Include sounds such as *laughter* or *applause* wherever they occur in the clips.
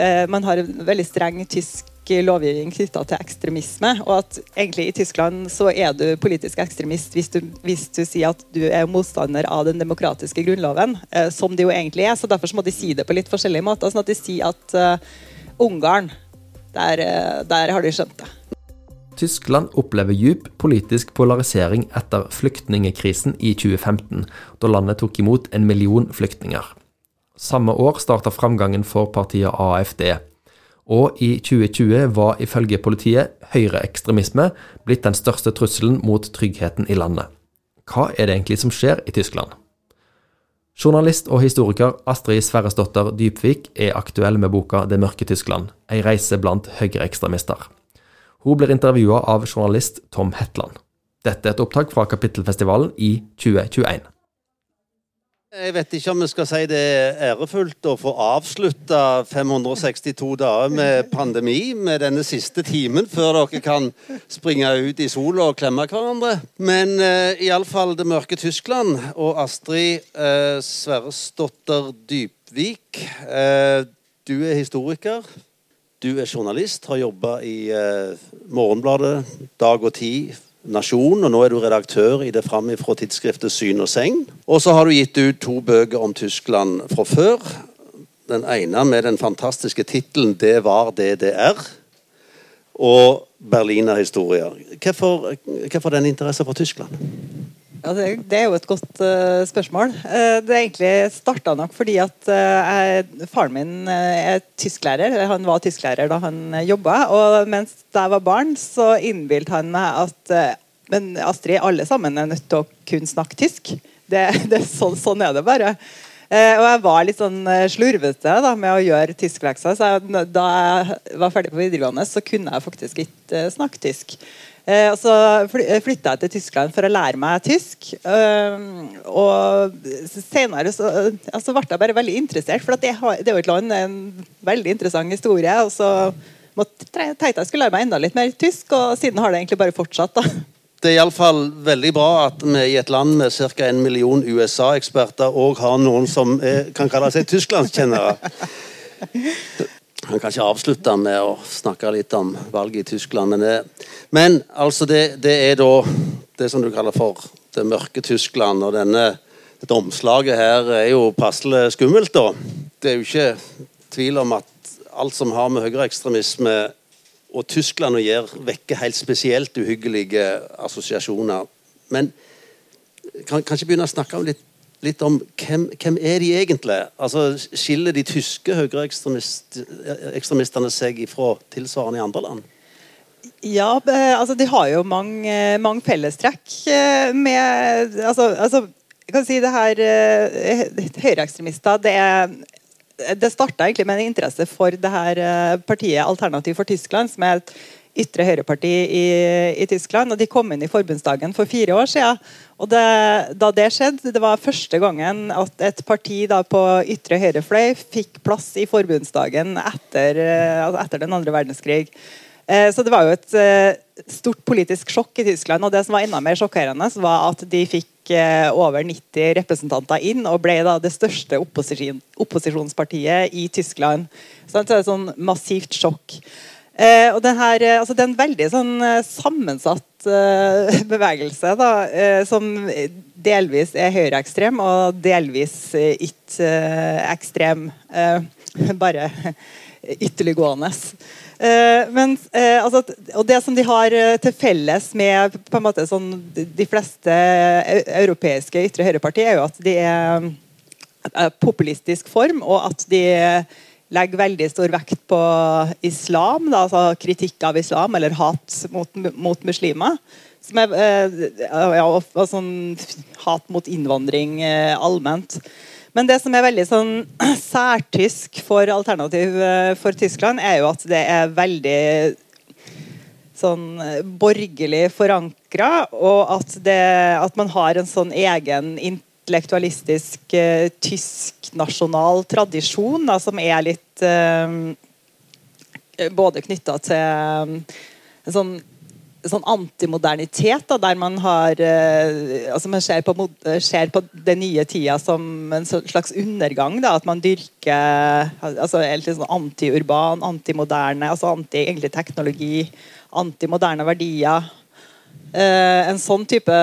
eh, man har en veldig streng tysk lovgivning knytta til ekstremisme. Og at egentlig i Tyskland så er du politisk ekstremist hvis du, hvis du sier at du er motstander av den demokratiske grunnloven, eh, som det jo egentlig er. Så derfor så må de si det på litt forskjellige måter. Sånn at de sier at eh, Ungarn, der, uh, der har de skjønt det. Tyskland opplever djup politisk polarisering etter flyktningekrisen i 2015, da landet tok imot en million flyktninger. Samme år starta framgangen for partiet AFD, og i 2020 var ifølge politiet høyreekstremisme blitt den største trusselen mot tryggheten i landet. Hva er det egentlig som skjer i Tyskland? Journalist og historiker Astrid Sverresdotter Dypvik er aktuell med boka 'Det mørke Tyskland', ei reise blant høyreekstremister. Hun blir intervjua av journalist Tom Hetland. Dette er et opptak fra Kapittelfestivalen i 2021. Jeg vet ikke om vi skal si det er ærefullt å få avslutta 562 dager med pandemi med denne siste timen før dere kan springe ut i sola og klemme hverandre. Men uh, iallfall det mørke Tyskland og Astrid uh, Sverresdotter Dypvik. Uh, du er historiker. Du er journalist, har jobba i uh, Morgenbladet dag og tid Nasjon, og nå er du redaktør i det framifrå tidsskriftet Syn og Segn. Og så har du gitt ut to bøker om Tyskland fra før. Den ene med den fantastiske tittelen 'Det var DDR'. Og Berliner-historier. Hvorfor, hvorfor den interessen for Tyskland? Ja, det, det, er jo et godt uh, spørsmål. Uh, det egentlig starta nok fordi at uh, jeg, faren min er tysklærer. Han var tysklærer da han jobba. Og mens jeg var barn, så innbilte han meg at Men Astrid, alle sammen er nødt til å kunne snakke tysk. Det, det, så, sånn er det bare. og jeg var litt sånn slurvete da, med å gjøre tysklekser. Så jeg, da jeg var ferdig på videregående, så kunne jeg faktisk ikke snakke tysk. Eh, og så flytta jeg til Tyskland for å lære meg tysk. Eh, og senere så altså ble jeg bare veldig interessert, for det, er jo et land en veldig interessant historie. Og så tenkte jeg skulle lære meg enda litt mer tysk, og siden har det egentlig bare fortsatt. da. Det er iallfall veldig bra at vi i et land med ca. en million USA-eksperter òg har noen som er, kan kalle seg tysklandskjennere. *laughs* Kan kanskje avslutte med å snakke litt om valget i Tyskland. Men, men altså det, det, er da det som du kaller for det mørke Tyskland. Og denne, dette omslaget her er jo passelig skummelt, da. Det er jo ikke tvil om at alt som har med høyreekstremisme og Tyskland å gjøre, vekker helt spesielt uhyggelige assosiasjoner. Men kan kanskje begynne å snakke om litt litt om hvem, hvem er de egentlig? Altså, Skiller de tyske høyreekstremistene seg ifra tilsvarende i andre land? Ja, altså de har jo mange, mange fellestrekk eh, med altså, altså, jeg kan si det her eh, Høyreekstremister det, det starta egentlig med en interesse for det her eh, partiet Alternativ for Tyskland, som er et ytre høyreparti i, i, Tyskland. og De kom inn i forbundsdagen for fire år siden. og det, Da det skjedde, det var første gangen at et parti da på ytre høyrefløy fikk plass i forbundsdagen etter, eh, altså etter den andre verdenskrig. Eh, så det var jo et eh, stort politisk sjokk i Tyskland. og Det som var enda mer sjokkerende, var at de fikk over 90 representanter inn og ble da det største opposisjonspartiet i Tyskland. Så det er et sånn massivt sjokk. Eh, og her, eh, altså det er en veldig sånn, eh, sammensatt eh, *laughs* bevegelse, da, eh, som delvis er høyreekstrem og delvis eh, ikke ekstrem. *laughs* bare *laughs* ytterliggående. men, altså, og Det som de har til felles med måte sånn, de fleste europeiske ytre høyrepartier, er jo at de er populistisk form, og at de legger veldig stor vekt på islam, da, altså kritikk av islam eller hat mot, mot muslimer. Er, eh, ja, og sånn hat mot innvandring eh, allment. Men det som er veldig sånn *clears throat* særtysk for Alternativ eh, for Tyskland, er jo at det er veldig sånn borgerlig forankra, og at, det, at man har en sånn egen intellektualistisk uh, tysk nasjonal tradisjon da, som er litt uh, Både knytta til um, en sånn sånn antimodernitet, da, der man har eh, altså Man ser på, ser på den nye tida som en slags undergang. Da, at man dyrker altså sånn antiurban, antimoderne, altså anti egentlig teknologi, antimoderne verdier. Uh, en sånn type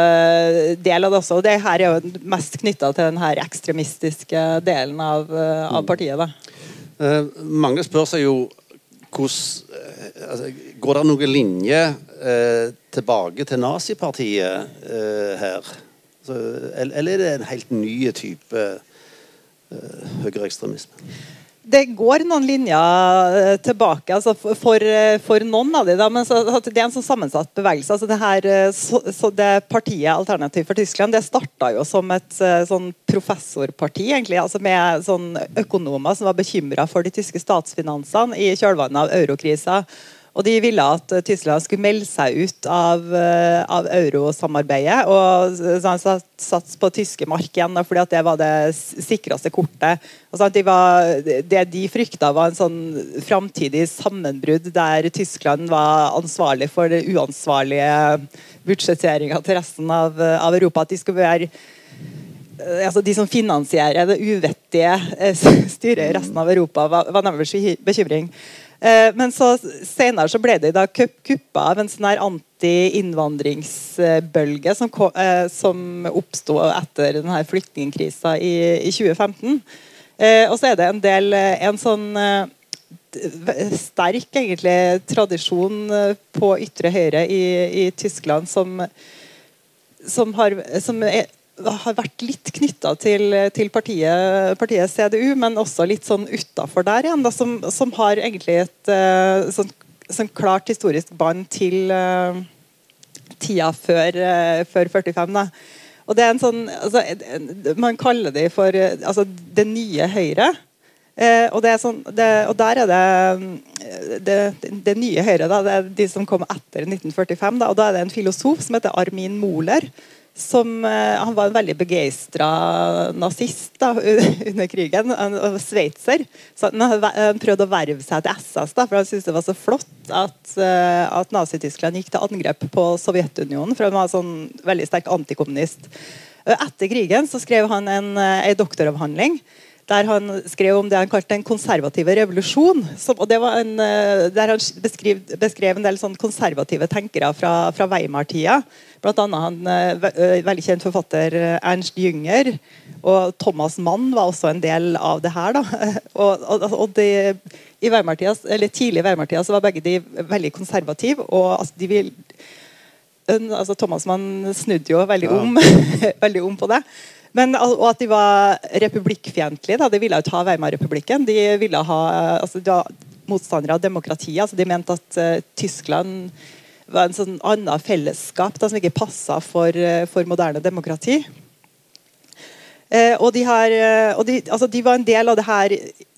del av det også. og Det her er jo mest knytta til den her ekstremistiske delen av, uh, av partiet. Uh, mange spør seg jo hvordan altså, Går det noen linje tilbake til nazipartiet her? Så, eller er det en helt ny type høyreekstremisme? Det går noen linjer eh, tilbake altså for, eh, for, noen av dem. Men så, det er en sånn sammensatt bevegelse. Altså det, her, eh, så, så det Partiet Alternativ for Tyskland det starta jo som et sånn professorparti egentlig, altså med sånn økonomer som var bekymra for de tyske statsfinansene i kjølvannet av eurokrisa. Og de ville at eh, Tyskland skulle melde seg ut av, uh, av eurosamarbeidet og satse på tyske mark igjen, fordi det var det sikreste kortet. De var, det de frykta, var en sånn framtidig sammenbrudd der Tyskland var ansvarlig for det uansvarlige budsjetteringa til resten av, av, Europa. At de skulle være altså De som finansierer det uvettige styret i resten av Europa, var, var nemlig bekymring. Eh, men så senere så ble det da kuppa av en sånn her anti-innvandringsbølge som, eh, som oppsto etter denne flyktningkrisa i, i 2015. Eh, og så er det en del en sånn sterk egentlig tradisjon på ytre høyre i, i Tyskland som, som, har, som er, har vært litt knytta til, til partiet, partiet, CDU, men også litt sånn utafor der igjen. Da, som, som, har egentlig et uh, sånn, sånn, klart historisk bånd til uh, tida før, uh, før 45. Da. Og det er en sånn, altså, Man kaller det for altså, det nye Høyre. Eh, og, sånn, det, og, der er det det, det nye Høyre. Da, det er de som kom etter 1945. Da, og da er det en filosof som heter Armin Moler som, eh, han var en veldig begeistra nazist da, *laughs* under krigen. En sveitser. Så han prøvde å verve seg til SS, da, for han syntes det var så flott at, uh, at Nazi-Tyskland gikk til angrep på Sovjetunionen. For han var sånn veldig sterk antikommunist. Etter krigen så skrev han en, eh, en doktoravhandling der han skrev om det han kalte den konservative revolusjon. Som, og det var en, Der han beskrev, beskrev en del sånn konservative tenkere fra, fra Weimar-tida. Blant annet han eh, eh, veldig kjent forfatter eh, Ernst Jünger. Og Thomas Mann var også en del av det her. *laughs* og, og, og de, i eller Tidlig i Weimartida var begge de veldig konservative. og altså, de vil altså, Thomas Mann snudde jo veldig om, *laughs* veldig om på det. Men, og at de var republikkfiendtlige. De ville jo ta Weimar-republikken. De ville ha altså, de var motstandere av demokratiet. Altså, de mente at uh, Tyskland var en sånn annen fellesskap da, som ikke passa for, eh, for, moderne demokrati. Eh, og, de, her, eh, og de, altså, de, var en del av det her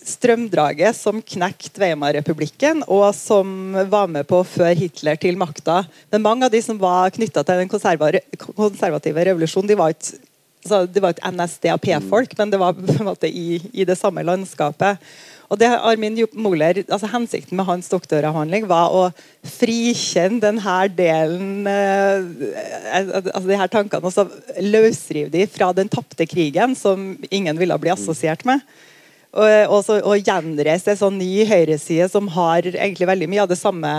strømdraget som knekte Weimar-republikken, og som var med på å føre Hitler til makta. Men mange av de som var knytta til den konservative revolusjonen, de var ikke altså, det var et NSDAP-folk, men det var på en måte i, i det samme landskapet. Og det Armin Moller, altså Hensikten med hans doktoravhandling var å frikjenne denne delen eh, altså de her tankene og så løsrive de fra den tapte krigen, som ingen ville bli assosiert med. Og, og, så, og gjenreise en sånn ny høyreside som har egentlig veldig mye av det samme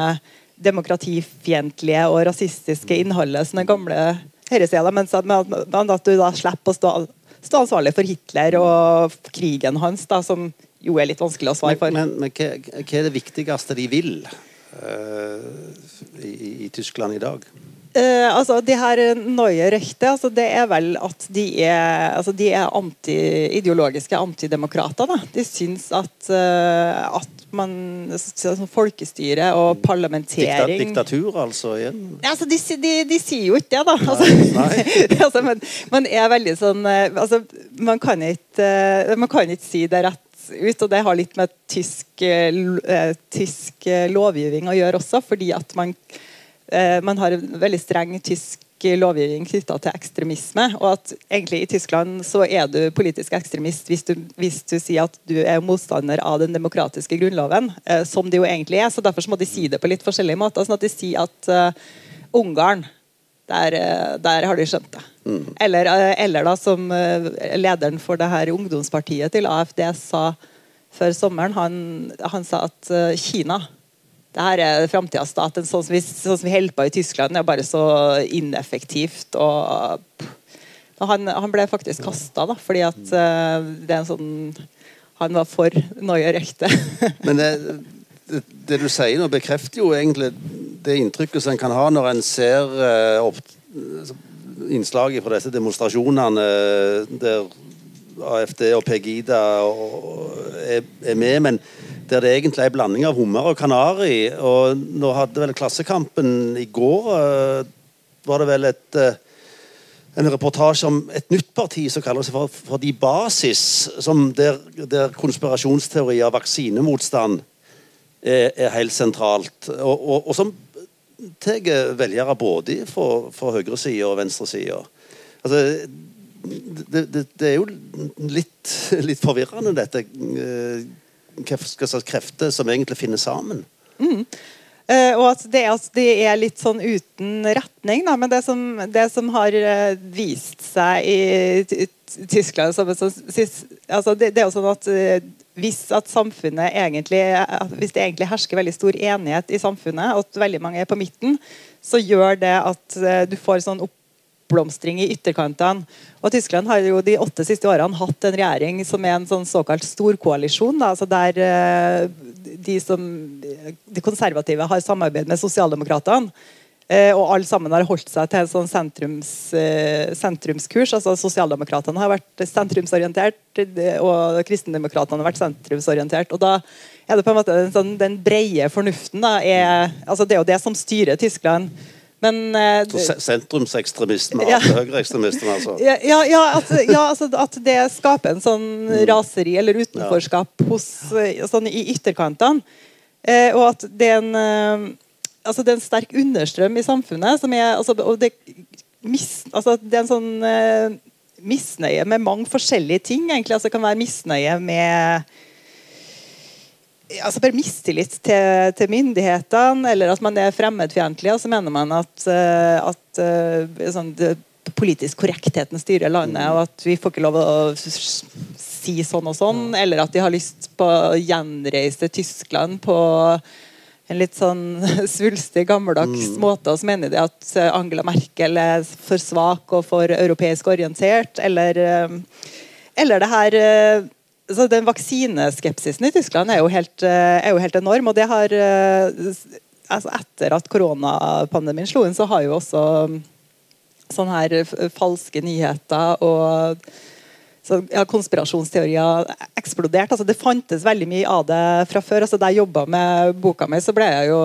demokratifiendtlige og rasistiske innholdet som den gamle høyresida, men at du da slipper å stå, stå ansvarlig for Hitler og krigen hans, da, som jo er litt vanskelig å svare for. Men, men, men hva, hva, er det viktigste de vil uh, i, i, Tyskland i dag? Uh, altså, de her Neue Rechte altså, det er vel at de er, altså, de er anti, ideologiske antidemokrater. Da. De syns at, uh, at man, altså, folkestyre og parlamentering Diktatur, altså? igjen? Ja, altså, de, de, de, sier jo ikke det, da. Altså, *laughs* altså, men, man er veldig sånn altså, man, kan ikke, man kan ikke si det rett ut. Og det har litt med tysk, eh, tysk lovgivning å gjøre også, fordi at man, eh, man har en veldig streng tysk lovgivning knytta til ekstremisme. Og at egentlig i Tyskland så er du politisk ekstremist hvis du, hvis du sier at du er motstander av den demokratiske grunnloven, eh, som det jo egentlig er. Så derfor må de si det på litt forskjellige måter. sånn at de sier at Ungarn. Der, eh, der har de skjønt det. Mm. Eller, eh, eller da som eh, lederen for det her ungdomspartiet til AFD sa før sommeren, han, han sa at eh, Kina det her er framtidas stat. Sånn som, vi, sånn som vi holder på i Tyskland, er bare så ineffektivt. og han, han ble faktisk kasta, fordi at uh, det er en sånn Han var for Neue rekte *laughs* Men det, det, det du sier nå, bekrefter jo egentlig det inntrykket som en kan ha når en ser uh, opp, innslaget fra disse demonstrasjonene eh, der AFD og Pegida og, er, er med, men der det egentlig er en blanding av hummer og kanari. Og nå hadde vel Klassekampen i går eh, var det vel et eh, en reportasje om et nytt parti som kaller seg for, for De Basis, der, der konspirasjonsteorier og vaksinemotstand er, er helt sentralt. Og, og, og som tar velgere både fra, fra høyresida og venstresida. Altså, det, det, det, er jo litt, litt forvirrende, dette. Eh, krefter som egentlig finner sammen. Mm. Eh, og at det, at de er litt sånn uten retning. Da. Men det som, det som har uh, vist seg i Tyskland som, som, altså det, det, er jo sånn at uh, hvis at samfunnet egentlig hvis det egentlig hersker veldig stor enighet i samfunnet, at veldig mange er på midten, så gjør det at du får sånn oppblomstring i ytterkantene. Og Tyskland har jo de åtte siste årene hatt en regjering som er en sånn såkalt storkoalisjon. Altså der de, som, de konservative har samarbeid med sosialdemokratene. Eh, og alle sammen har holdt seg til en sånn sentrums, eh, sentrumskurs. altså Sosialdemokratene har vært sentrumsorientert, og kristendemokratene har vært sentrumsorientert. og da er det på en måte den, sånn, den brede fornuften da, er, altså Det er jo det som styrer Tyskland. Men, eh, Sentrumsekstremistene ja. høyreekstremistene, altså? Ja, ja, at, ja altså, at, det skaper en sånn mm. raseri eller utenforskap hos, sånn, i ytterkantene. Eh, og at det er en eh, altså, det er en sterk understrøm i samfunnet som er altså, og det, mis, altså, det er en sånn eh, misnøye med mange forskjellige ting. egentlig, altså Det kan være misnøye med altså bare mistillit til, til, myndighetene, eller at man er fremmedfiendtlig. Og så mener man at, eh, at uh, sånn, det, politisk korrektheten styrer landet, og at vi får ikke lov å si sånn og sånn. Eller at de har lyst på å gjenreise Tyskland på en litt sånn *laughs* svulstig, gammeldags mm. måte. Og så mener de at Angela Merkel er for svak og for europeisk orientert. Eller, eller det her så den Vaksineskepsisen i Tyskland er jo helt, eh, er jo helt enorm. og det har eh, altså Etter at koronapandemien slo inn, så har jo også mm, sånne her falske nyheter og så, ja, konspirasjonsteorier eksplodert. Altså, det fantes veldig mye av det fra før. Altså, da jeg jobba med boka mi, så ble jeg jo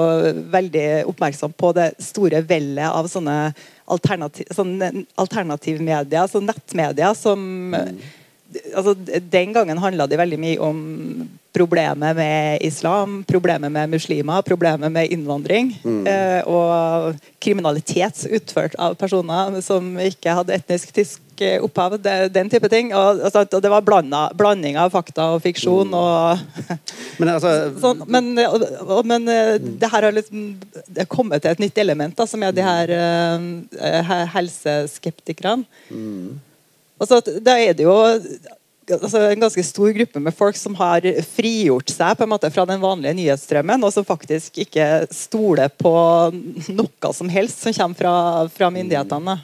veldig oppmerksom på det store vellet av sånne alternativ, sånne alternativmedier, så nettmedier, som mm altså, Den gangen handla det veldig mye om problemet med islam, problemet med muslimer, problemet med innvandring. Mm. Eh, og kriminalitet utført av personer som ikke hadde etnisk tysk eh, opphav. Det, den type ting. Og, altså, det var blanda, blanding av fakta og fiksjon. Mm. Og, *laughs* men, altså, *laughs* sånn, men, og, men mm. det her har liksom det kommet til et nytt element, da, som er de her uh, helseskeptikerne. Mm. Altså, da er det jo altså, en ganske stor gruppe med folk som har frigjort seg på en måte fra den vanlige nyhetsstrømmen, og som faktisk ikke stoler på noe som helst som kommer fra, fra myndighetene.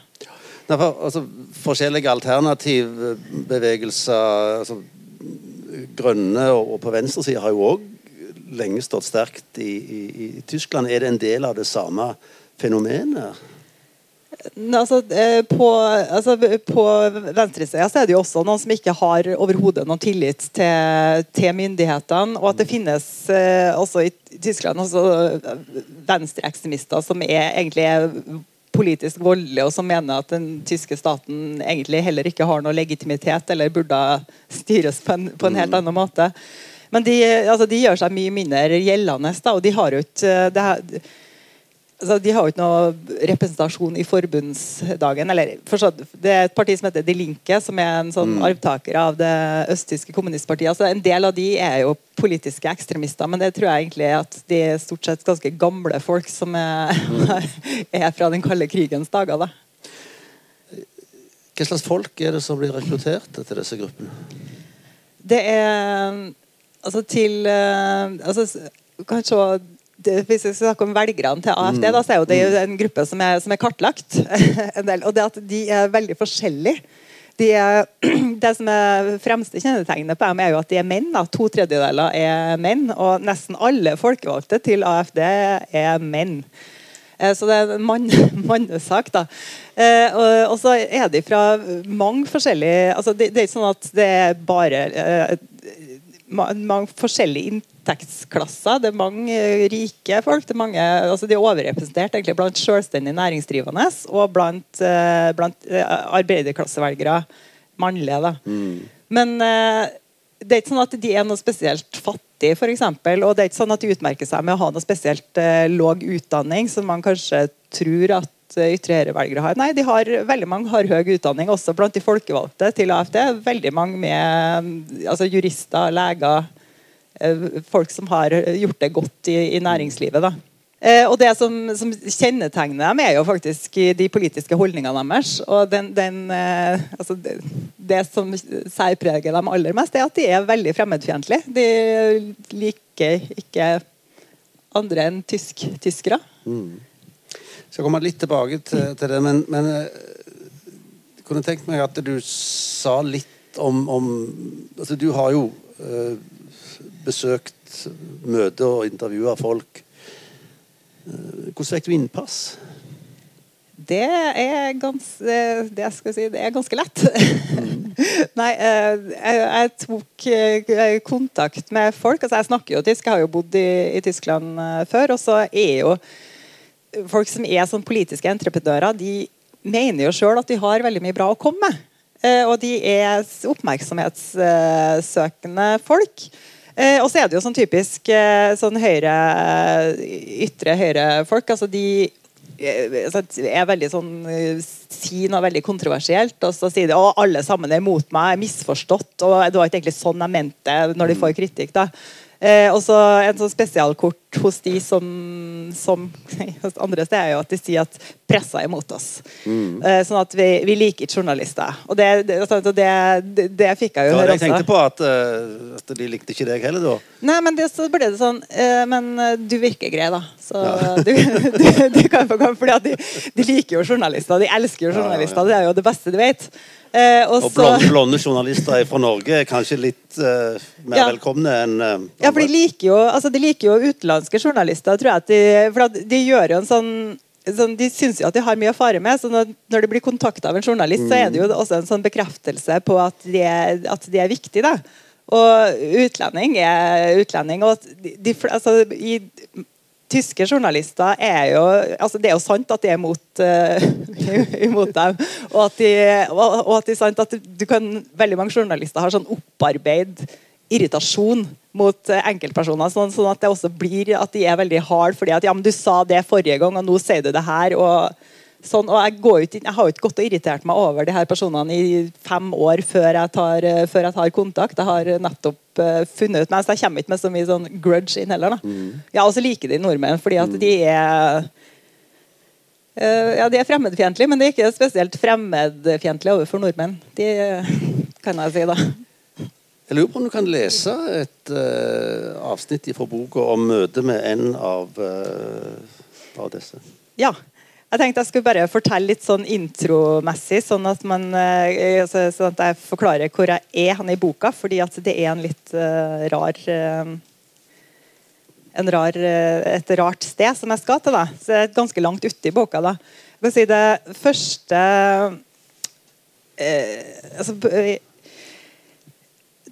Nei, for, altså, forskjellige alternativbevegelser altså, Grønne og, og på venstresida har jo òg lenge stått sterkt i, i, i Tyskland. Er det en del av det samme fenomenet? Altså, eh, på, altså, på venstresida er det jo også noen som ikke har overhodet noen tillit til, til, myndighetene. Og at det finnes eh, også i Tyskland også venstreekstremister som er egentlig er politisk voldelige, og som mener at den tyske staten egentlig heller ikke har noe legitimitet, eller burde styres på en, på en helt mm. annen måte. Men de, altså, de, gjør seg mye mindre gjeldende. Da, og de har jo ikke altså, De har jo ikke noe representasjon i forbundsdagen. eller forstått, Det er et parti som heter De Linke, som er en sånn Mm. arvtaker av det østtyske kommunistpartiet. altså En del av de er jo politiske ekstremister, men det tror jeg egentlig er at de er stort sett ganske gamle folk som er, *laughs* er fra den kalde krigens dager. da. Hva slags folk er det som blir rekruttert til disse gruppene? Det er altså til eh, altså, Kanskje Hvis vi skal snakke om velgerne til AFD, da, så er jo det jo en gruppe som er, som er kartlagt. *laughs* en del, og det at de er veldig forskjellige. De er, *clears throat* det som er fremste kjennetegnet på dem, er jo at de er menn. Da. To tredjedeler er menn. Og nesten alle folkevalgte til AFD er menn. Eh, Så det er en mann, *laughs* mannesak, da. Eh, og, og så er de fra mange forskjellige altså det, det er ikke sånn at det er bare eh, mange forskjellige inntektsklasser. Det er mange eh, rike folk. Det er mange, altså de er overrepresentert egentlig blant selvstendig næringsdrivende og blant, eh, blant eh, arbeiderklassevelgere. Mannlige, da. Men eh, det er ikke sånn at de er noe spesielt fattige, eksempel, Og det er ikke sånn at de utmerker seg med å ha noe spesielt eh, låg utdanning, som man kanskje tror at eh, ytre høyre-velgere har. Nei, de har, veldig mange har høy utdanning, også blant de folkevalgte til AFD. Veldig mange med altså jurister, leger, eh, folk som har gjort det godt i, i næringslivet. da. Eh, og Det som, som kjennetegner dem, er jo faktisk de politiske holdningene deres. Og den, den, altså det, det som særpreger dem aller mest, er at de er veldig fremmedfiendtlige. De liker ikke andre enn tysk, tyskere. Jeg skal komme litt tilbake til, til det, men, men eh, jeg kunne tenkt meg at du sa litt om, om altså Du har jo eh, besøkt møter og intervjua folk. Eh, hvordan fikk du innpass? Det er ganske det skal jeg si, det er ganske lett. *laughs* Nei, eh, jeg, jeg tok eh, kontakt med folk. altså Jeg snakker jo tysk, jeg har jo bodd i, i Tyskland eh, før. Og så er jo folk som er sånn politiske entreprenører, de mener jo sjøl at de har veldig mye bra å komme med. Eh, og de er oppmerksomhetssøkende folk. Eh, og så er det jo sånn typisk eh, sånn høyre ytre høyre-folk. altså de altså, er veldig sånn Si noe veldig kontroversielt, og så sier de at alle sammen er mot meg, er misforstått. og Det var ikke egentlig sånn jeg mente når de får kritikk. da Eh, og så En sånn spesialkort hos de som, som andre steder er jo at de sier at pressa er mot oss. Eh, sånn at vi, vi liker journalister. Og det, det, altså, det, det, det fikk jeg jo Da hadde jeg tenkte på at, uh, at de likte ikke deg heller, da. Nei, men det, så ble det sånn uh, Men eh, du virker grei, da. Så *laughs* du, du, du kan få komme. At de, de liker jo journalister. De elsker jo journalister. Det er jo det beste de vet. Eh, og blonde, blonde journalister fra Norge er kanskje litt eh, mer Ja. velkomne enn eh, Ja, for de liker jo, altså de liker jo utenlandske journalister, tror jeg. De, for de gjør jo en sånn, sånn De syns jo at de har mye å fare med. så Når, når de blir kontakta av en journalist, så er det jo også en sånn bekreftelse på at de er, at de er viktige. da. Og utlending er utlending. og de, de, altså, i, Tyske journalister er jo altså Det er jo sant at de er mot, uh, *laughs* imot dem. Og at, de, og, og at er sant at du kan, veldig mange journalister har sånn opparbeid irritasjon mot eh, enkeltpersoner. Sånn, sånn at det også blir at de er veldig hard fordi at ja, men du sa det forrige gang, og nå sier du det her. og Sånn, og jeg, går ut, jeg har jo ikke gått og irritert meg over de her personene i fem år før jeg tar, eh, før jeg tar kontakt. Jeg har nettopp uh, funnet ut Mens jeg kommer ikke med så mye sånn grudge inn heller. da. Ja, Og så liker de nordmenn fordi at de er uh, Ja, de er fremmedfiendtlige, men de er ikke spesielt fremmedfiendtlige overfor nordmenn. De *laughs* kan jeg si, da. Jeg lurer på om du kan lese et uh, avsnitt fra boka om møtet med en av, uh, av disse. Ja. Jeg tenkte jeg skulle bare fortelle litt sånn intromessig, sånn at, man, eh, altså, sånn at jeg forklarer hvor jeg er han i boka. Fordi at det er en litt uh, rar uh, en rar, et rart sted som jeg skal til. Da. Så det er ganske langt ute i boka. Da. Si det første eh, altså,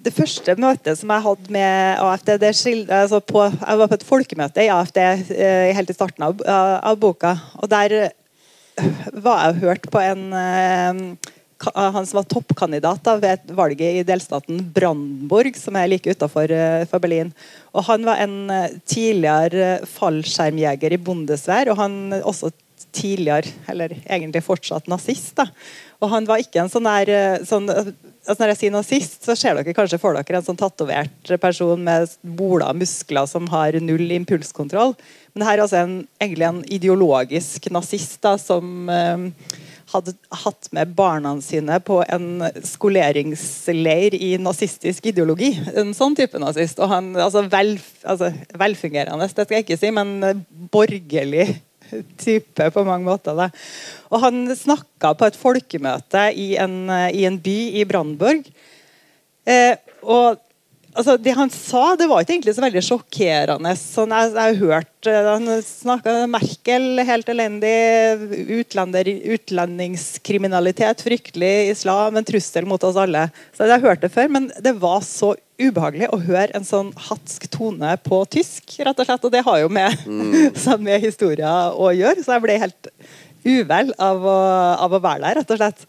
det første møtet som jeg hadde med AFD det skild, altså på, Jeg var på et folkemøte i AFD eh, helt i starten av, av boka. og Der eh, var jeg hørt på en eh, han som var toppkandidat da, ved valget i delstaten Brandenburg, som er like utafor Berlin. Og Han var en tidligere fallskjermjeger i Bundeswehr, og han også tidligere, eller egentlig fortsatt nazist. da. Og han var ikke en sånn der sånn, altså Når jeg sier nazist, så ser dere kanskje for dere en sånn tatovert person med bola muskler som har null impulskontroll. Men her er altså en, egentlig en ideologisk nazist da, som eh, hadde hatt med barna sine på en skoleringsleir i nazistisk ideologi. En sånn type nazist. Og han, altså, vel, altså velfungerende, det skal jeg ikke si, men borgerlig type på mange måter. Da. Og han snakka på et folkemøte i en, i en by i Brandenburg. Eh, og altså, Det han sa, det var ikke egentlig så veldig sjokkerende. Sånn jeg, jeg har hørt eh, Han snakka Merkel, helt elendig. Utlender, utlendingskriminalitet, fryktelig. Islam, en trussel mot oss alle. Så Jeg har hørt det før, men det var så ubehagelig å høre en sånn hatsk tone på tysk. rett Og slett, og det har jo med, mm. *laughs* med historia å gjøre. Så jeg ble helt uvel av å, av å være der, rett og slett.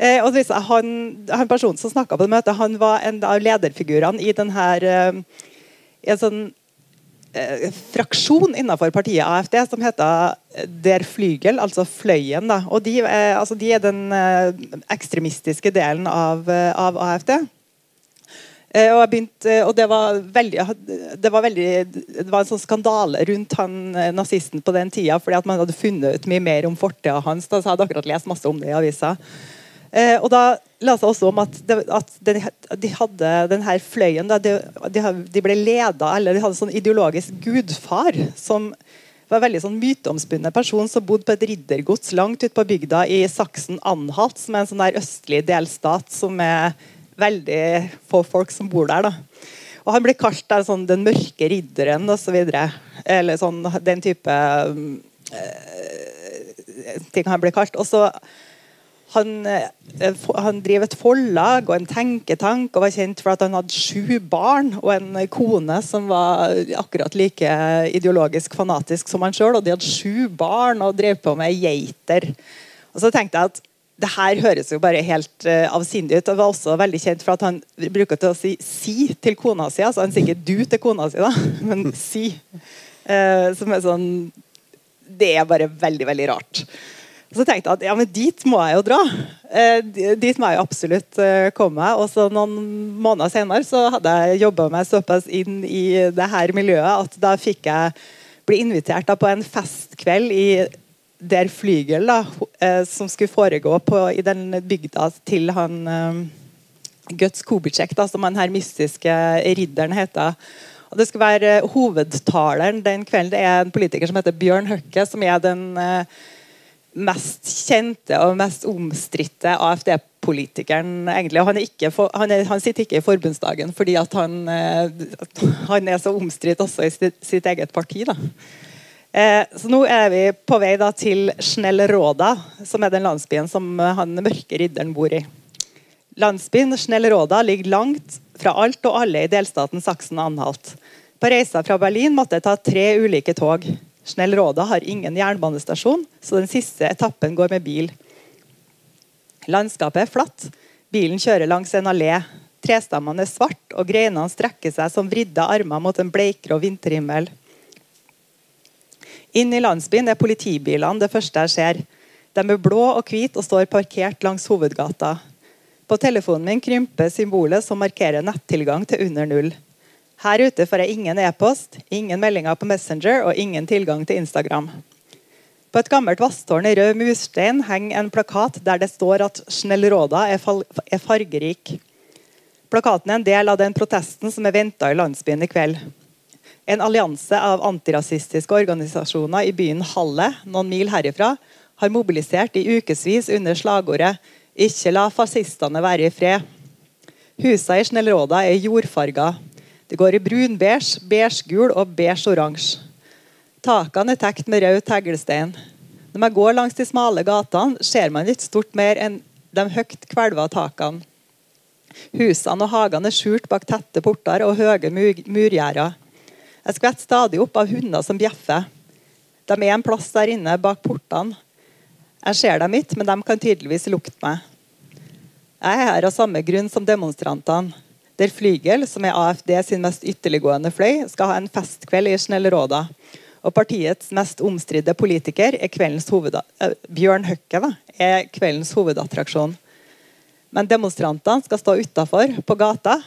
Eh, og han, han personen som snakka på det møtet, han var en av lederfigurene i denne eh, en sånn eh, fraksjon innenfor partiet AFD som heter Der Flygel, altså Fløyen. Da. Og de, eh, altså de, er den eh, ekstremistiske delen av, eh, av AFD. og, begynte, og det, var veldig, det var veldig Det var en sånn skandale rundt han nazisten på den tida, fordi at man hadde funnet ut mye mer om fortida hans. Da, så hadde akkurat lest masse om det i avisa. Eh, og da la seg også om at, det, at de, de, hadde denne fløyen da, de, de, ble leda, eller de hadde sånn ideologisk gudfar som var en veldig sånn myteomspunnet person som bodde på et riddergods langt ute på bygda i Saksen-Anhalt, som er en sånn der østlig delstat som er veldig få folk som bor der. da. Og Han ble kalt der, sånn, den mørke ridderen osv. Eller sånn, den type øh, ting han ble kalt. Og så han, eh, han driver et forlag og en tenketank og var kjent for at han hadde sju barn og en kone som var akkurat like ideologisk fanatisk som han sjøl. Og de hadde sju barn og drev på med geiter. Og så tenkte jeg at det her høres jo bare helt uh, avsindig ut. Og var også veldig kjent for at han bruker til å si 'si' til kona si. Altså han sier ikke 'du' til kona si, da, *laughs* men 'si'. Uh, som er sånn Det er bare veldig, veldig rart. Så tenkte jeg at ja, men dit må jeg jo dra. Eh, dit må jeg absolutt eh, komme. Og så noen måneder senere så hadde jeg jobba meg såpass inn i det her miljøet at da fikk jeg bli invitert da, på en festkveld i Der Flygel, da, eh, som skulle foregå på, i den bygda til han eh, Guts Kubicek, da, som den her mystiske ridderen heter. Og det skulle være Hovedtaleren den kvelden det er en politiker som heter Bjørn Høkke, som er den eh, mest kjente og mest omstridte AFD-politikeren. egentlig. Han, for, han, er, han, sitter ikke i forbundsdagen fordi han, eh, han er så omstridt også i sitt, sitt eget parti. da. Eh, så Nå er vi på vei da til Snellråda, som er den landsbyen som han mørke ridderen bor i. Landsbyen Snellråda ligger langt fra alt og alle i delstaten Saksen-Anhalt. På reisa fra Berlin måtte jeg ta tre ulike tog. Snellråda har ingen jernbanestasjon, så den siste etappen går med bil. Landskapet er flatt. Bilen kjører langs en allé. Trestammene er svart, og greinene strekker seg som vridde armer mot en bleikgrå vinterhimmel. Inn i landsbyen er politibilene det første jeg ser. De er blå og hvite og står parkert langs hovedgata. På telefonen min krymper symbolet som markerer nettilgang til under null. Her ute får jeg ingen e-post, ingen meldinger på Messenger og ingen tilgang til Instagram. På et gammelt vasstårn i rød murstein henger en plakat der det står at Snellråda er, er fargerik. Plakaten er en del av den protesten som er venta i landsbyen i kveld. En allianse av antirasistiske organisasjoner i byen Halle, noen mil herifra, har mobilisert i ukevis under slagordet 'Ikke la fascistene være i fred'. Husene i Snellråda er jordfarga. Det går i brun-beige, beige-gul og beige-oransje. Takene er tekt med rød teglstein. Når man går langs de smale gatene, ser man ikke stort mer enn de høyt kvelva takene. Husene og hagene er skjult bak tette porter og høye murgjerder. Jeg skvetter stadig opp av hunder som bjeffer. De er en plass der inne bak portene. Jeg ser dem ikke, men de kan tydeligvis lukte meg. Jeg er her av samme grunn som demonstrantene. Der Flygel, som er AFD sin mest ytterliggående fløy, skal ha en festkveld i Snellråda. Og partiets mest omstridte politiker er kveldens. Uh, Bjørn Høkke da, er kveldens hovedattraksjon. Men demonstrantene skal stå utafor, på gata,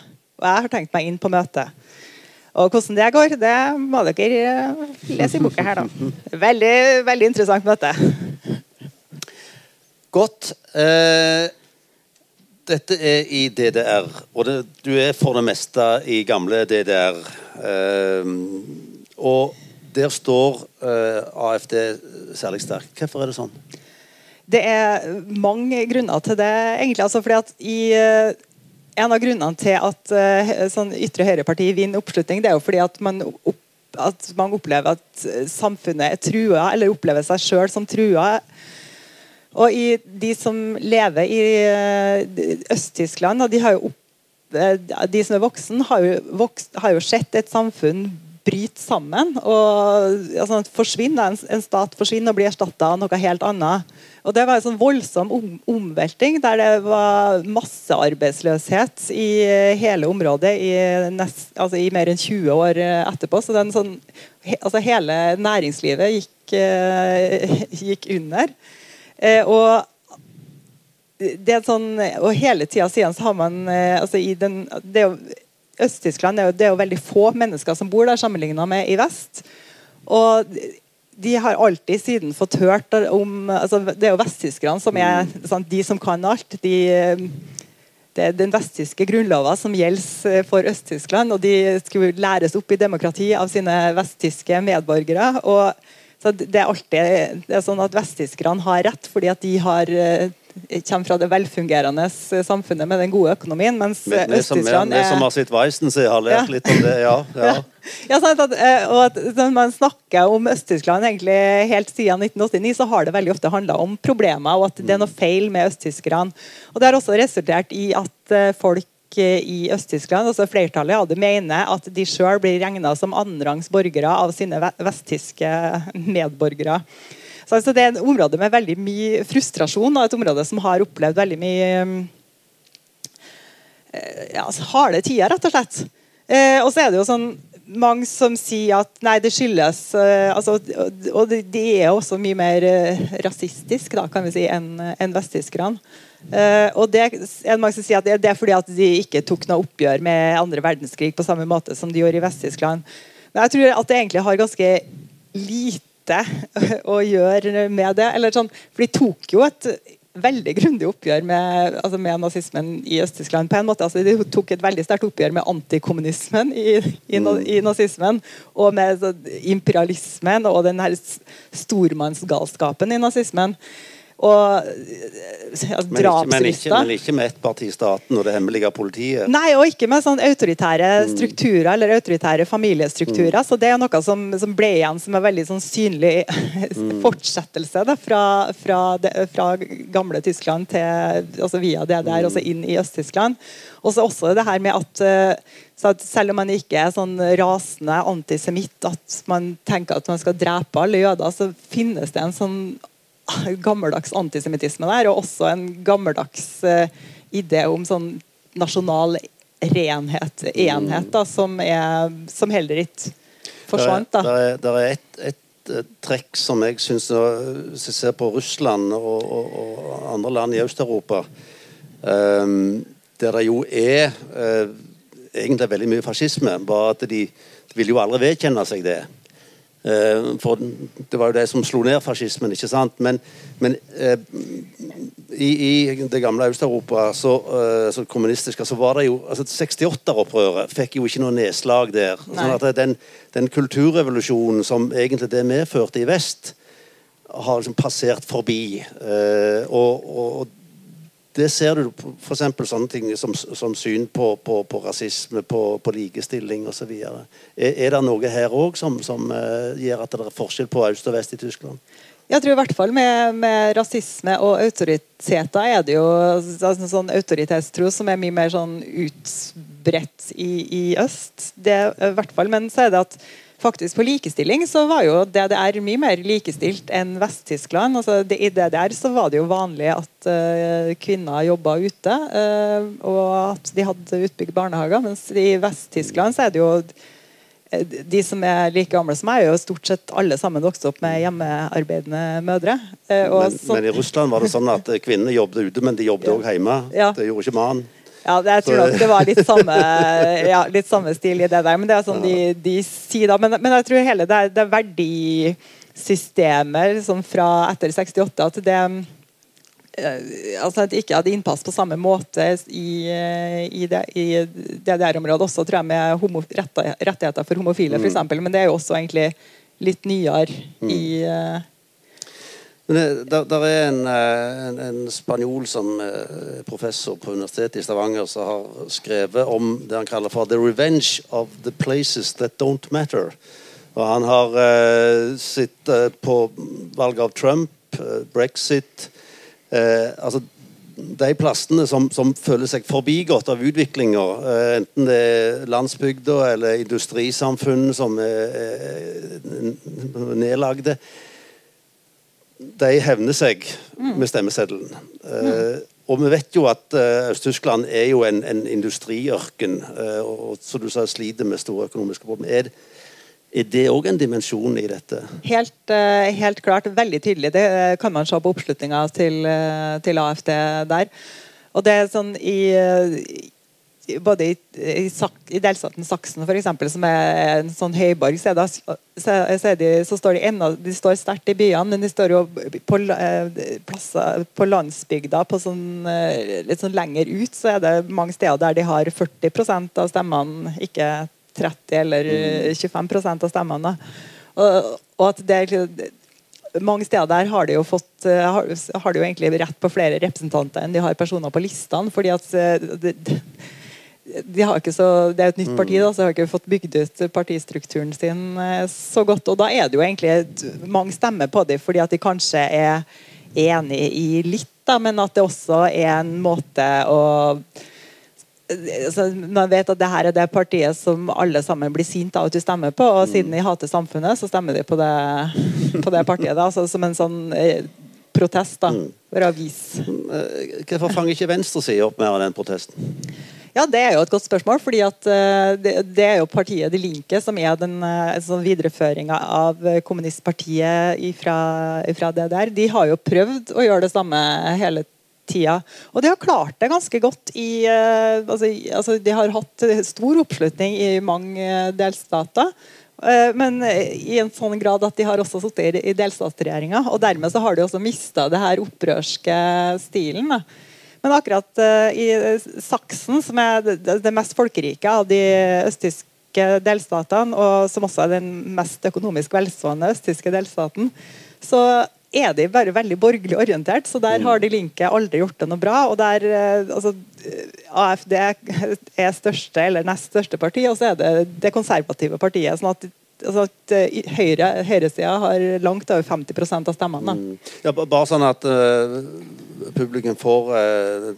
og jeg har tenkt meg inn på møtet. Og hvordan det går, det må dere lese i boka her, da. Veldig, veldig interessant møte. Godt. Eh, dette er i DDR, og det, du er for det meste i gamle DDR. Eh, og der står uh, AFD særlig sterkt. Hvorfor er det sånn? Det er mange grunner til det, egentlig. Altså fordi at i uh, en av grunnene til at uh, sånn ytre høyreparti vinner oppslutning, det er jo fordi at man, opp, at man opplever at samfunnet er trua, eller opplever seg sjøl som trua. Og i, de som lever i uh, Øst-Tyskland, de, uh, de, som er voksen, har jo, har jo sett et samfunn bryte sammen. og altså, forsvinner, en, en, stat forsvinner og blir erstatta av noe helt annet. Og Det var en sånn voldsom om, omvelting, der det var massearbeidsløshet i hele området i, nest, altså i mer enn 20 år etterpå. Så sånn, he, altså hele næringslivet gikk, uh, *laughs* gikk under. Uh, og det er sånn, og hele tida siden så har man uh, altså i den, det er jo Øst-Tyskland er, det er jo veldig få mennesker som bor der, sammenligna med i vest. Og de har alltid siden fått hørt om altså Det er jo vesttyskerne som er sånn, de som kan alt. De, det er den vesttyske grunnlova som gjelder for Øst-Tyskland. Og de skulle læres opp i demokrati av sine vesttyske medborgere. og så det er alltid det er sånn at Vesttyskerne har rett fordi at de har kommer fra det velfungerende samfunnet med den gode økonomien. Mens Øst-Tyskland er Vi som har sitt Weissensee, har lært ja. litt om det, ja. ja. *laughs* ja sant, at, eh, og at man snakker om Øst-Tyskland egentlig helt siden 1989, så har det veldig ofte handla om problemer og at det er noe feil med østtyskerne. Og Det har også resultert i at eh, folk i Øst-Tyskland, altså flertallet av mener at de sjøl blir regna som annenrangs borgere av sine vesttyske medborgere. Så altså, det er et område med veldig mye frustrasjon, og et område som har opplevd veldig mye eh, ja, altså, harde tider, rett og slett. Eh, og så er det jo sånn mange som sier at nei, det skyldes uh, altså, Og de, de, er også mye mer rasistisk da, kan vi si, enn en vesttyskerne. Uh, og det er mange som sier at det, er fordi at de ikke tok noe oppgjør med andre verdenskrig på samme måte som de gjorde i Vest-Tyskland. Men jeg tror at det egentlig har ganske lite *laughs* å gjøre med det. Eller sånn, for de tok jo et veldig grundig oppgjør med, altså med nazismen i Øst-Tyskland. på en måte, altså De tok et veldig sterkt oppgjør med antikommunismen i, i, i, nazismen. Og med så, imperialismen og den her stormannsgalskapen i nazismen. Og ja, men, ikke, men, men ikke med ettpartistaten og det hemmelige politiet? Nei, og ikke med sånn autoritære mm. strukturer eller autoritære familiestrukturer. Mm. Så det er noe som, som, ble igjen som en veldig sånn synlig *laughs* mm. fortsettelse da, fra, fra, de, fra, gamle Tyskland til, altså via DDR mm. og inn i Øst-Tyskland. Og så også det her med at, eh, at, selv om man ikke er sånn rasende antisemitt, at man tenker at man skal drepe alle jøder, så finnes det en sånn gammeldags antisemittisme der, og også en gammeldags uh, idé om sånn nasjonal renhet, enhet, da, som, er, som heller ikke forsvant. Det er, der er et, et, et, trekk som jeg syns Hvis jeg ser på Russland og, og, og andre land i Øst-Europa, um, der det jo er uh, egentlig veldig mye fascisme, bare at de, de vil jo aldri vedkjenne seg det. Eh, for det var jo det som slo ned fascismen. ikke sant? Men, men eh, i, i, det gamle Øst-Europa, så, eh, så kommunistiske, så var det jo altså 68-opprøret fikk jo ikke noe nedslag der. sånn at den, den kulturrevolusjonen som egentlig det medførte i vest, har liksom passert forbi. Og, og det ser du f.eks. sånne ting som, som syn på, på, på, rasisme, på, på likestilling osv. Er, er det noe her òg som, som uh, gjør at det er forskjell på øst og vest i Tyskland? Jeg tror i hvert fall med, med rasisme og autoriteter er det jo altså, sånn autoritetstro som er mye mer sånn utbredt i, i øst. Det, i hvert fall, Men så er det at faktisk på likestilling så var jo DDR mye mer likestilt enn Vest-Tyskland. Altså, I DDR så var det jo vanlig at uh, kvinner jobba ute, uh, og at de hadde utbygd barnehager. Mens i Vest-Tyskland så er det jo eh, de som er like gamle som meg, er jo stort sett alle sammen vokst opp med hjemmearbeidende mødre. Men, men, i Russland var det sånn at kvinnene jobbet ute, men de jobbet òg ja. hjemme. Ja. Det gjorde ikke mannen. Ja, jeg tror nok det var litt samme, *laughs* ja, litt samme, stil i det der. Men det er sånn de, de sier da. Men, men, jeg tror hele det, det verdisystemet liksom fra etter 68 at det eh, altså at det ikke hadde innpass på samme måte i, eh, i, det, i DDR-området også, tror jeg, med homo, rettigheter for homofile, f.eks. Mm. Men det er jo også egentlig litt nyere mm. i uh, men der, der, er en, eh, en, en, spanjol som eh, professor på Universitetet i Stavanger som har skrevet om det han kaller for 'the revenge of the places that don't matter'. Og Han har eh, sittet eh, på valget av Trump, eh, brexit altså De plassene som, som, føler seg forbigått av utviklinger, enten det er landsbygda eller industrisamfunn som er, er nedlagde de hevner seg mm. med stemmeseddelen. Uh, og vi vet jo at uh, Øst-Tyskland er jo en, en industriørken, uh, og som du sa sliter med store økonomiske problemer. Er, det òg en dimensjon i dette? Helt, helt, klart. Veldig tydelig. Det kan man se på oppslutninga til, til AFD der. Og det er sånn i, både i, i, i, delstaten Saksen, for eksempel, som er en sånn høyborg, så, det, så, så, de, så står de ennå de står sterkt i byene, men de står jo på, eh, plasser, på landsbygda, på sånn, eh, litt sånn lenger ut, så er det mange steder der de har 40% av stemmene, ikke 30 eller 25 mm. av stemmene. Og, og at det mange steder der har de jo fått eh, har, har de jo egentlig rett på flere representanter enn de har personer på listene. fordi at det, de så, det er jo et nytt parti, da, så har ikke fått bygd ut partistrukturen sin eh, så godt. Og da er det jo egentlig mange stemmer på dem fordi at de kanskje er enig i litt, da, men at det også er en måte å så Man vet at det her er det partiet som alle sammen blir sint av at du stemmer på, og siden de hater samfunnet, så stemmer de på det, på det partiet. Da, altså, som en sånn eh, protest, da, for å vise. Eh, hvorfor fanger ikke venstresida opp mer av den protesten? Ja, Det er jo et godt spørsmål. fordi at uh, det, er jo partiet De Linke som er den uh, sånn videreføringa av kommunistpartiet fra, DDR. De har jo prøvd å gjøre det samme hele tida. Og de har klart det ganske godt i altså, altså, De har hatt stor oppslutning i mange delstater. Men i en sånn grad at de har også sittet i delstatsregjeringa. Og dermed så har de også mista det her opprørske stilen. da. Men akkurat uh, i Saksen, som er det, mest folkerike av de østtyske delstatene, og som også er den mest økonomisk velstående østtyske delstaten, så er de bare veldig borgerlig orientert. Så der har de Linke aldri gjort det noe bra. Og der uh, altså, AFD er største eller nest største parti, og så er det det konservative partiet. sånn at altså at uh, høyre, Høyresida har langt over 50% av stemmene. Mm. Ja, bare sånn at uh, publikum får uh,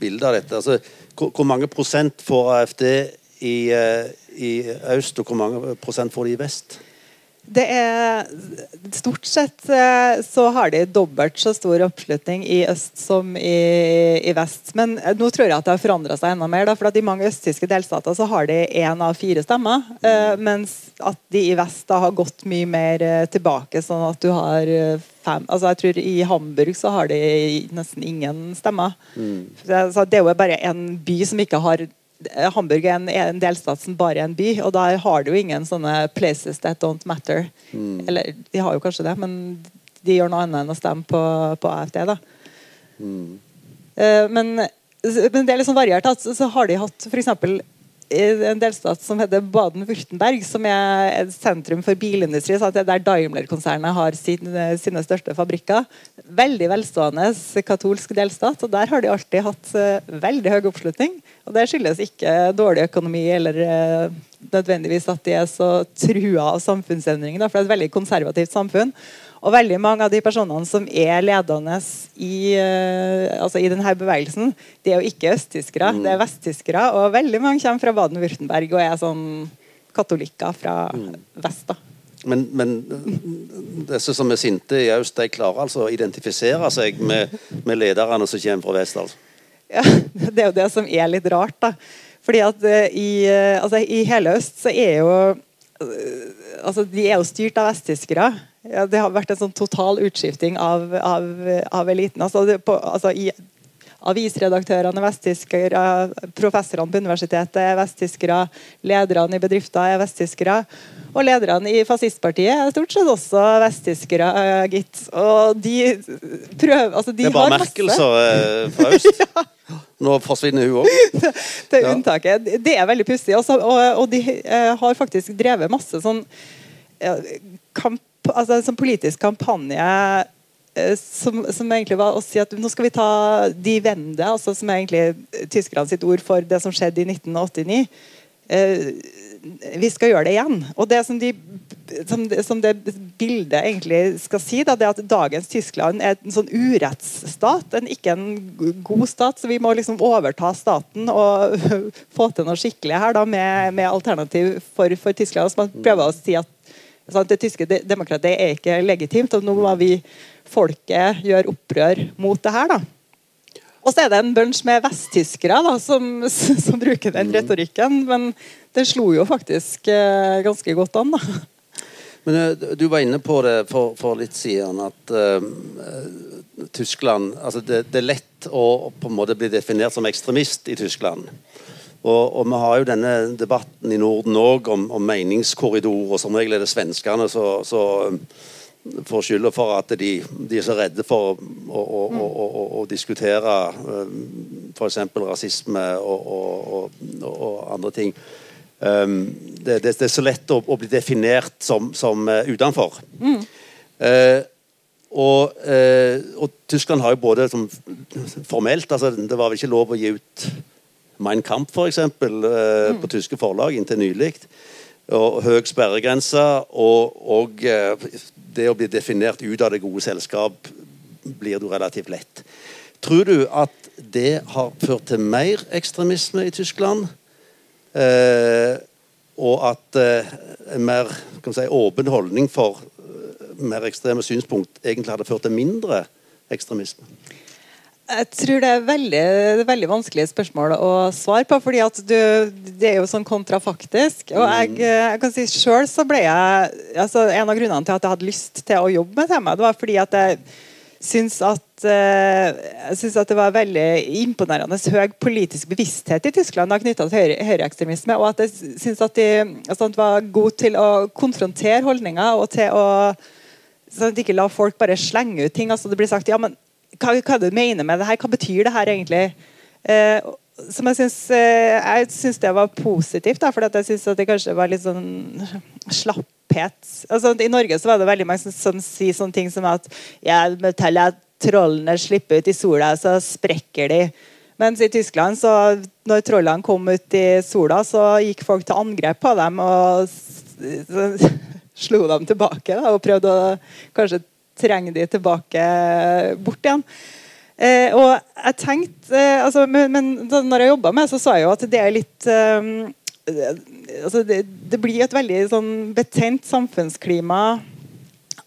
bilde av dette. Altså, hvor, hvor, mange prosent får AFD i, i øst, og hvor mange prosent får de i vest? Det er Stort sett eh, så har de dobbelt så stor oppslutning i øst som i, i vest. Men eh, nå tror jeg at det har forandra seg enda mer. Da, for I mange østtyske delstater så har de én av fire stemmer. Eh, mens at de i vest da har gått mye mer tilbake, sånn at du har fem altså jeg tror I Hamburg så har de nesten ingen stemmer. Mm. Så det er jo bare en by som ikke har Hamburg er en, en, delstat som bare er en by, og der har du jo ingen sånne 'places that don't matter'. Mm. Eller de har jo kanskje det, men de gjør noe annet enn å stemme på, på AFD. da. Mm. Uh, men, men, det er litt sånn variert. Altså, så har de hatt f.eks en delstat som heter Baden-Wurtenberg, som er et sentrum for bilindustri. så det er Der Daimler-konsernet har sine, sine, største fabrikker. Veldig velstående katolsk delstat. og Der har de alltid hatt uh, veldig høy oppslutning. og Det skyldes ikke dårlig økonomi eller uh, nødvendigvis at de er så trua av samfunnsendringer. For det er et veldig konservativt samfunn. Og veldig mange av de personene som er ledende i, uh, altså i denne bevegelsen, det er jo ikke østtyskere, mm. det er vesttyskere. Og veldig mange kommer fra Baden-Würtemberg og er sånn katolikker fra vest. da. Men, men disse som er sinte i øst, de klarer altså å identifisere seg med, med lederne som kommer fra vest? altså. Ja, *laughs* det er jo det som er litt rart. da. Fordi at uh, i, altså, i hele øst så er jo altså, De er jo styrt av vesttyskere. Ja, det har vært en sånn total utskifting av, av, av eliten. Altså, det, på, altså, i Avisredaktørene er vesttyskere, professorene på universitetet er vesttyskere, lederne i bedrifter er vesttyskere. Og lederne i fascistpartiet er stort sett også vesttyskere, gitt. Og de prøver altså de Det er bare Merkel som er fra øst. *laughs* Nå forsvinner hun òg. *laughs* det er Ja. unntaket. Det er veldig pussig. også, Og, og de uh, har faktisk drevet masse sånn uh, kamp, altså, sånn politisk kampanje eh, som, som egentlig var å si at nå skal vi ta de vende, altså, som er egentlig tyskerne sitt ord for det som skjedde i 1989. Eh, vi skal gjøre det igjen. Og det som, de, som, som det bildet egentlig skal si, da, det er at dagens Tyskland er en sånn urettsstat, en, ikke en god stat. Så vi må liksom overta staten og *laughs* få til noe skikkelig her da, med, med alternativ for, for Tyskland. Så man prøver å si at det tyske demokratiet er ikke legitimt, og nå må vi, folket, gjøre opprør mot det her. da. Og så er det en bunch med vesttyskere da, som, *laughs* som bruker den retorikken. Men det slo jo faktisk eh, ganske godt an. da. Men eh, du var inne på det for, for litt siden, at eh, Tyskland altså det, det er lett å på en måte bli definert som ekstremist i Tyskland. Og, og vi har jo denne debatten i Norden òg om, om meningskorridor, og som regel er det svenskene som får skylda for at de, de er så redde for å, å, å, å, diskutere f.eks. rasisme og, og, og, andre ting. Um, det, det, det er så lett å, bli definert som, som uh, utenfor. Eh, og, eh, og Tyskland har jo både som, formelt altså Det var vel ikke lov å gi ut Mein Kampf, f.eks., eh, på tyske forlag inntil nylig. Og høy sperregrense og, og eh, det å bli definert ut av det gode selskap blir du relativt lett. Tror du at det har ført til mer ekstremisme i Tyskland? Eh, og at eh, en mer si, åpen holdning for eh, mer ekstreme synspunkt egentlig hadde ført til mindre ekstremisme? Jeg tror det er veldig, veldig vanskelige spørsmål å svare på. fordi at du, Det er jo sånn kontrafaktisk. Og jeg, jeg kan si selv så ble jeg altså En av grunnene til at jeg hadde lyst til å jobbe med temaet, det var fordi at jeg syns at eh, jeg synes at det var veldig imponerende høy politisk bevissthet i Tyskland knytta til høyre, høyreekstremisme. Og at jeg syns at de altså, var gode til å konfrontere holdninger og til å sånn at de ikke la folk bare slenge ut ting. altså Det blir sagt ja, men hva, hva du mener med det her? Hva betyr det her egentlig? Eh, som jeg syns, eh, jeg det var positivt, for jeg syns det kanskje var litt sånn slapphet. Altså, I Norge så var det veldig mange som, som sier sånne ting som at ja, til at trollene slipper ut i sola, så sprekker de. Mens i Tyskland, så når trollene kom ut i sola, så gikk folk til angrep på dem og slo dem tilbake da, og prøvde å kanskje trenge de tilbake bort igjen. Eh, og jeg tenkte eh, altså, Men, men når jeg jobba med det, så sa jeg jo at det er litt eh, altså, det, det blir et veldig sånn betent samfunnsklima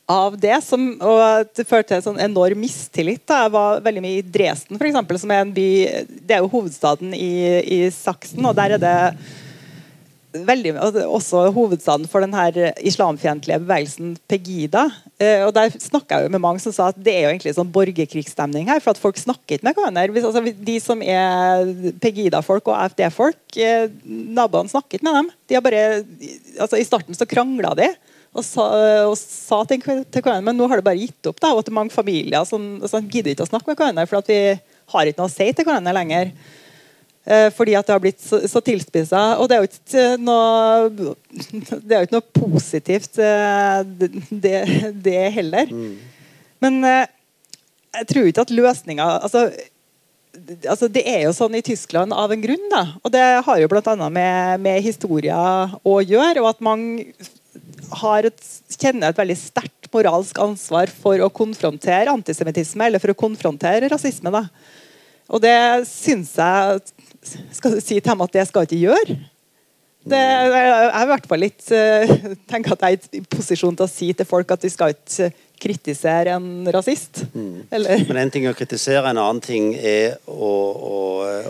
av det. Som, og det førte til sånn enorm mistillit. Da. Jeg var veldig mye i Dresden, for eksempel, som er en by Det er jo hovedstaden i, i Saksen, og der er det veldig, er også hovedstaden for den her islamfiendtlige bevegelsen Pegida. Eh, og Der snakka jeg jo med mange som sa at det er jo egentlig sånn borgerkrigsstemning her. For at folk snakker ikke med hverandre. Altså, de som er Pegida-folk og AFD-folk, eh, naboene snakker ikke med dem. De har bare, altså I starten så krangla de. Og sa, og sa ting til hverandre, men nå har det bare gitt opp. da, og at mange familier som, som gidder ikke å snakke med hverandre, for at vi har ikke noe å si til hverandre lenger. Eh, fordi at det har blitt så, så tilspissa. Og det er jo ikke noe Det er jo ikke noe positivt, eh, det, det heller. Men eh, jeg tror ikke at løsninga altså, altså, Det er jo sånn i Tyskland av en grunn. da, og Det har jo bl.a. Med, med historia å gjøre. og at mange har et, kjenner et veldig sterkt moralsk ansvar for å konfrontere antisemittisme eller for å konfrontere rasisme. da. Og det syns jeg skal du si til ham at det skal ikke gjøre. Det, jeg er i hvert fall litt uh, tenker at jeg er i posisjon til å si til folk at vi skal ikke kritisere en rasist. Mm. Men en ting er å kritisere, en annen ting er å, å,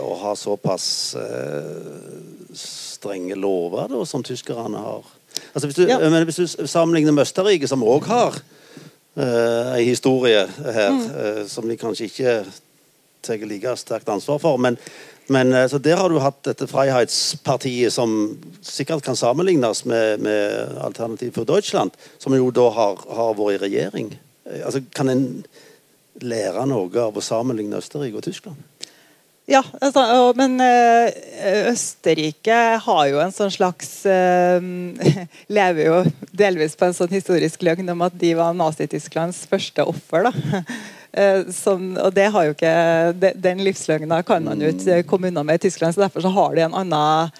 å ha såpass uh, strenge lover da, som tyskerne har. Altså, hvis, du, ja. hvis du sammenligner med Østerrike, som òg har uh, en historie her, mm. uh, som de kanskje ikke tar like sterkt ansvar for. men men eh, så Der har du hatt dette Freiheitspartiet, som sikkert kan sammenlignes med, med Alternativ for Deutschland, som jo da har, har vært i regjering. Eh, altså, Kan en lære noe av å sammenligne Østerrike og Tyskland? Ja, altså, men eh, Østerrike har jo en sånn slags *laughs* Lever jo delvis på en sånn historisk løgn om at de var Nazi-Tysklands første offer. da *laughs* som, og det har jo ikke, Den livsløgna kan man jo ikke komme unna med i Tyskland, så derfor så har de en annen,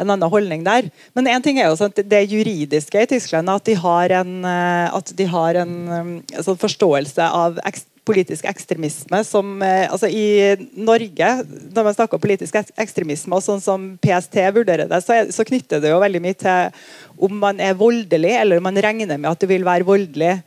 en annen holdning der. Men en ting er jo sånn at det juridiske i Tyskland at de har en, eh, at de har en, en eh, sånn forståelse av ekst, politisk ekstremisme som altså I Norge, når man snakker om politisk ekstremisme, og sånn som PST vurderer det, så, så knytter det jo veldig mye til om man er voldelig, eller om man regner med at du vil være voldelig.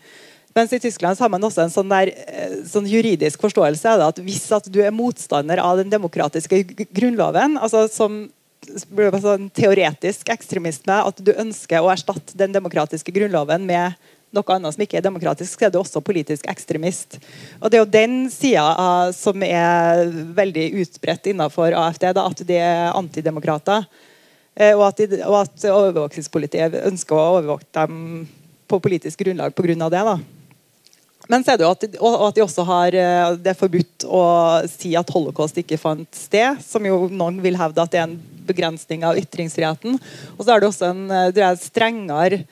Mens i Tyskland har man også en sånn, der, eh, sånn juridisk forståelse av at hvis at du er motstander av den demokratiske grunnloven, altså som sånn teoretisk ekstremisme, at du ønsker å erstatte den demokratiske grunnloven med noe annet som ikke er demokratisk, så er du også politisk ekstremist. Og Det er jo den sida som er veldig utbredt innenfor AFD, da, at de er antidemokrater. Uh, og, at de, at overvåkingspolitiet ønsker å overvåke dem på politisk grunnlag pga. det. da. Men så er det jo at de, at de også har eh, det er forbudt å si at holocaust ikke fant sted. Som jo noen vil hevde at det er en begrensning av ytringsfriheten. Og så er det også en eh, det er strengere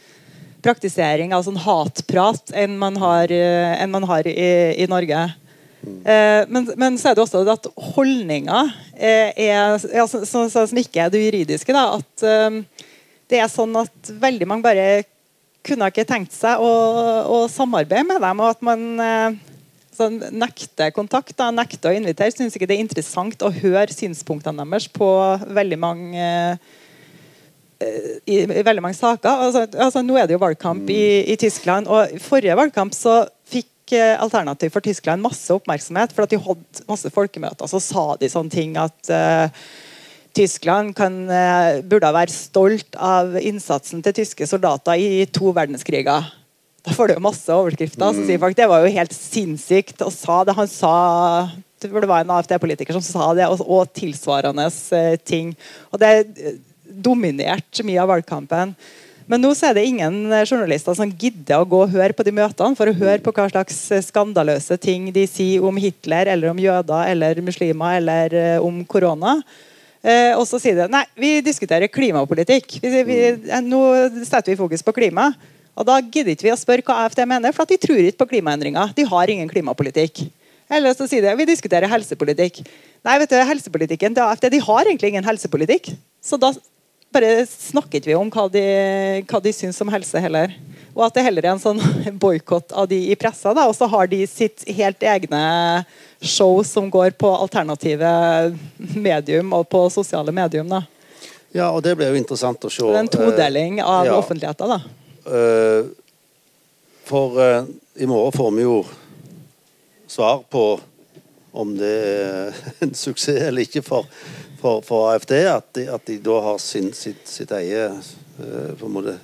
praktisering av sånn hatprat enn man har, eh, enn man har i, i, Norge. Eh, men, men, så er det også at holdninger er, er ja, så, så, så, som ikke er det juridiske. Da, at eh, det er sånn at veldig mange bare kunne ikke tenkt seg å, å samarbeide med dem. og at man sånn, nekter kontakt, da, nekter å invitere. Syns ikke det er interessant å høre synspunktene deres på veldig mange eh, i, i, veldig mange saker. Altså, altså, nå er det jo valgkamp i, i, Tyskland. og I forrige valgkamp så fikk eh, Alternativ for Tyskland masse oppmerksomhet. For at de hadde masse folkemøter. Så sa de sånne ting at uh, Tyskland kan, eh, burde være stolt av innsatsen til tyske soldater i to verdenskriger. Da får du masse overskrifter som sier folk det var jo helt sinnssykt. og sa det, Han sa det var en AFD-politiker som sa det, og, og tilsvarende eh, ting. Og Det eh, dominerte mye av valgkampen. Men nå så er det ingen journalister som gidder å gå og høre på de møtene for å høre på hva slags skandaløse ting de sier om Hitler, eller om jøder, eller muslimer, eller om korona. Eh, og så sier de nei, vi diskuterer klimapolitikk. Vi, vi, eh, nå setter vi fokus på klima. Og Da gidder ikke vi å spørre hva AFD mener, for de tror ikke på klimaendringer. De har ingen klimapolitikk. Eller så sier de vi diskuterer helsepolitikk. Nei, vet du, helsepolitikken til AFD de har egentlig ingen helsepolitikk. Så da bare snakker ikke vi om hva de, hva de syns om helse heller. Og at det heller er en sånn *laughs* boikott av de i pressa. Og så har de sitt helt egne show som går på alternative medium og på sosiale medium. da. Ja, og det blir jo interessant å se. Det er en todeling eh, av ja. offentligheten, da. Uh, for uh, i morgen får vi jo svar på om det er *laughs* en suksess eller ikke for, for, for AFD. At de, at de, da har sin, sitt, sitt eget på en måte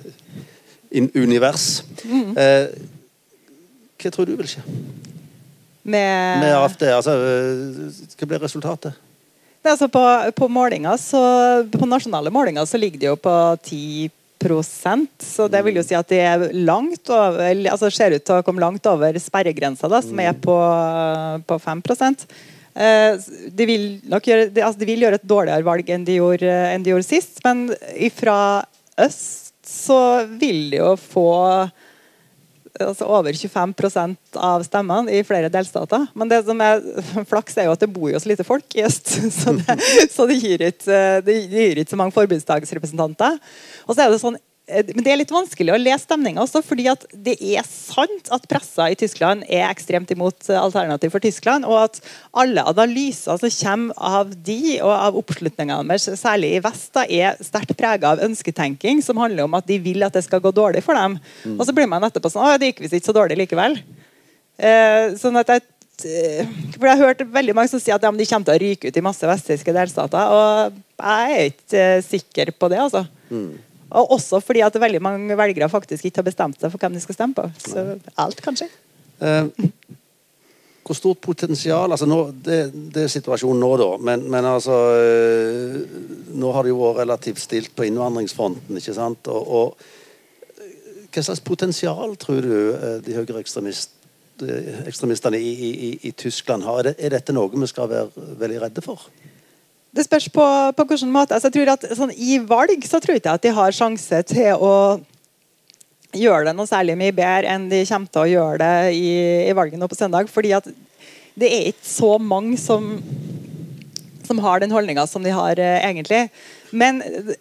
univers. Mm. hva tror du vil skje? Med, med AFD? Altså, hva blir resultatet? Altså på, på, så, på, nasjonale målinger så ligger det jo på 10% så det vil jo si at det er langt over, altså ser ut til å komme langt over sperregrensa, da, som er på, på 5 eh, de, vil gjøre, de, altså de vil gjøre et dårligere valg enn de gjorde, enn de gjorde sist, men fra øst så vil de jo få altså over 25% av stemmene i flere delstater. Men det som er flaks, er jo at det bor jo så lite folk i øst. *laughs* Så det, så ikke, det gir ikke så mange forbundsdagsrepresentanter. Og så er det sånn Eh, men det er litt vanskelig å lese stemninga også, fordi at det er sant at pressa i Tyskland er ekstremt imot eh, Alternativ for Tyskland, og at alle analyser som kommer av de og av oppslutningene deres, særlig i vest, da, er sterkt prega av ønsketenking, som handler om at de vil at det skal gå dårlig for dem. Mm. Og så blir man etterpå sånn Å, det gikk visst ikke så dårlig likevel. Eh, sånn at jeg eh, for Jeg har hørt veldig mange som sier at ja, de kommer til å ryke ut i masse vesttyske delstater. Og jeg er ikke sikker på det. altså. Mm. Og også fordi at veldig mange velgere faktisk ikke har bestemt seg for hvem de skal stemme på. Så alt kan skje. Eh, hvor stort potensial altså nå, det, det, er situasjonen nå, da. Men, men altså eh, Nå har det jo vært relativt stilt på innvandringsfronten. ikke sant? Og, og Hva slags potensial tror du eh, de høyreekstremistene i, i, i, i, Tyskland har? Er, det, er dette noe vi skal være veldig redde for? Det spørs på, på hvilken måte. Altså, jeg tror at sånn, I valg så tror jeg ikke at de har sjanse til å gjøre det noe særlig mye bedre enn de kommer til å gjøre det i, i valget nå på søndag. fordi at det er ikke så mange som, som har den holdninga som de har eh, egentlig. Men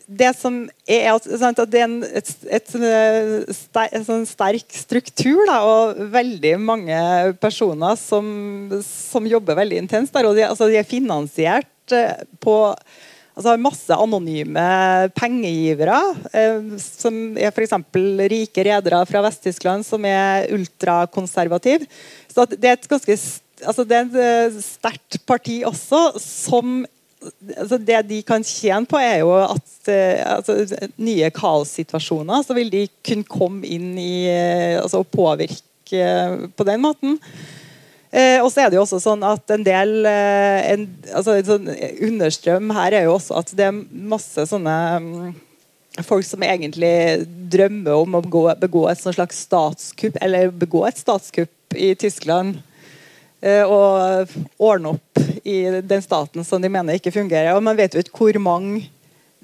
det som er sant, at det er en et, et, et, et sånn sterk struktur da, og veldig mange personer som, som jobber veldig intenst der. og de, altså, de er finansiert Eh, på altså masse anonyme pengegivere, eh, som er f.eks. rike redere fra Vest-Tyskland som er ultrakonservative. Så det er et ganske altså det er et eh, sterkt parti også, som altså Det de kan tjene på, er jo at altså, nye kaossituasjoner så vil de kunne komme inn i altså, og påvirke på den måten. Eh, og så er det jo også sånn at en del eh, en, altså sånn Understrøm her er jo også at det er masse sånne um, folk som egentlig drømmer om å begå, begå et slags statskupp, eller begå et statskupp i Tyskland. Eh, og ordne opp i den staten som de mener ikke fungerer. Og Man vet jo ikke hvor mange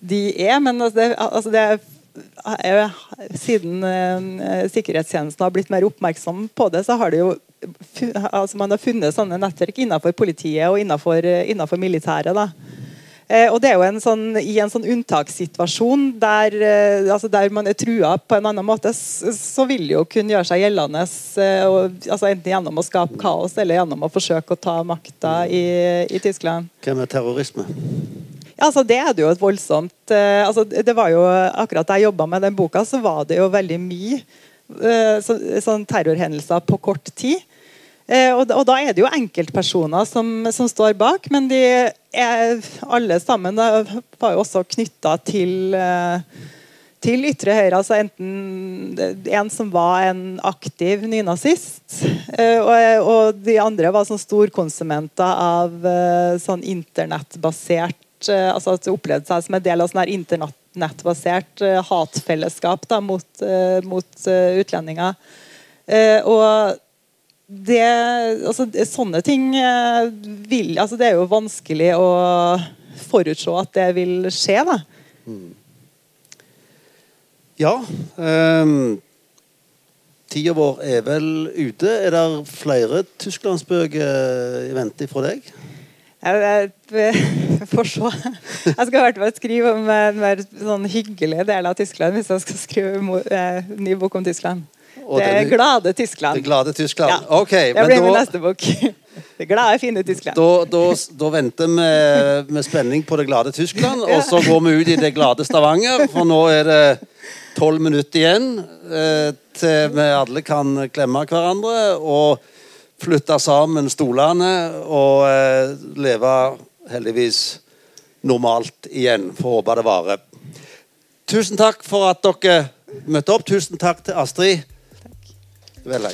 de er, men altså det, altså det er, siden uh, sikkerhetstjenesten har blitt mer oppmerksom på det, så har det jo altså man har funnet sånne nettverk innenfor politiet og innenfor, eh, innenfor militæret. da. Eh, og det er jo en sånn, I en sånn unntakssituasjon der, eh, altså der, man er trua på en annen måte, så vil det jo kunne gjøre seg gjeldende og, altså enten gjennom å skape kaos eller gjennom å forsøke å ta makta i, i Tyskland. Hva med terrorisme? Ja, altså Det er det jo et voldsomt altså det var jo Akkurat da jeg jobba med den boka, så var det jo veldig mye så, sånn terrorhendelser på kort tid. Eh, og, da er det jo enkeltpersoner som, som står bak, men de er alle sammen var jo også knytta til, eh, til ytre høyre. altså Enten en som var en aktiv nynazist, eh, og de andre var sånn storkonsumenter av sånn internettbasert altså at de opplevde seg som en del av sånn internettbasert hatfellesskap da, mot, mot utlendinger. og det, altså, sånne ting eh, vil altså, Det er jo vanskelig å forutse at det vil skje. da. Mm. Ja. Um, Tida vår er vel ute. Er det flere tysklandsbøker i vente fra deg? Jeg, jeg får se. Jeg skal i hvert fall skrive om en mer sånn hyggelig del av Tyskland hvis jeg skal skrive en eh, ny bok om Tyskland. Det er glade Tyskland. Det glade Tyskland. Ja. Ok. Det blir min neste bok. *laughs* Det glade, fine Tyskland. Da, da, da venter vi med spenning på det glade Tyskland, og så går vi ut i det glade Stavanger. For nå er det tolv minutter igjen eh, til vi alle kan klemme hverandre og flytte sammen stolene og eh, leve heldigvis normalt igjen. Får håpe det varer. Tusen takk for at dere møtte opp. Tusen takk til Astrid. de verdad.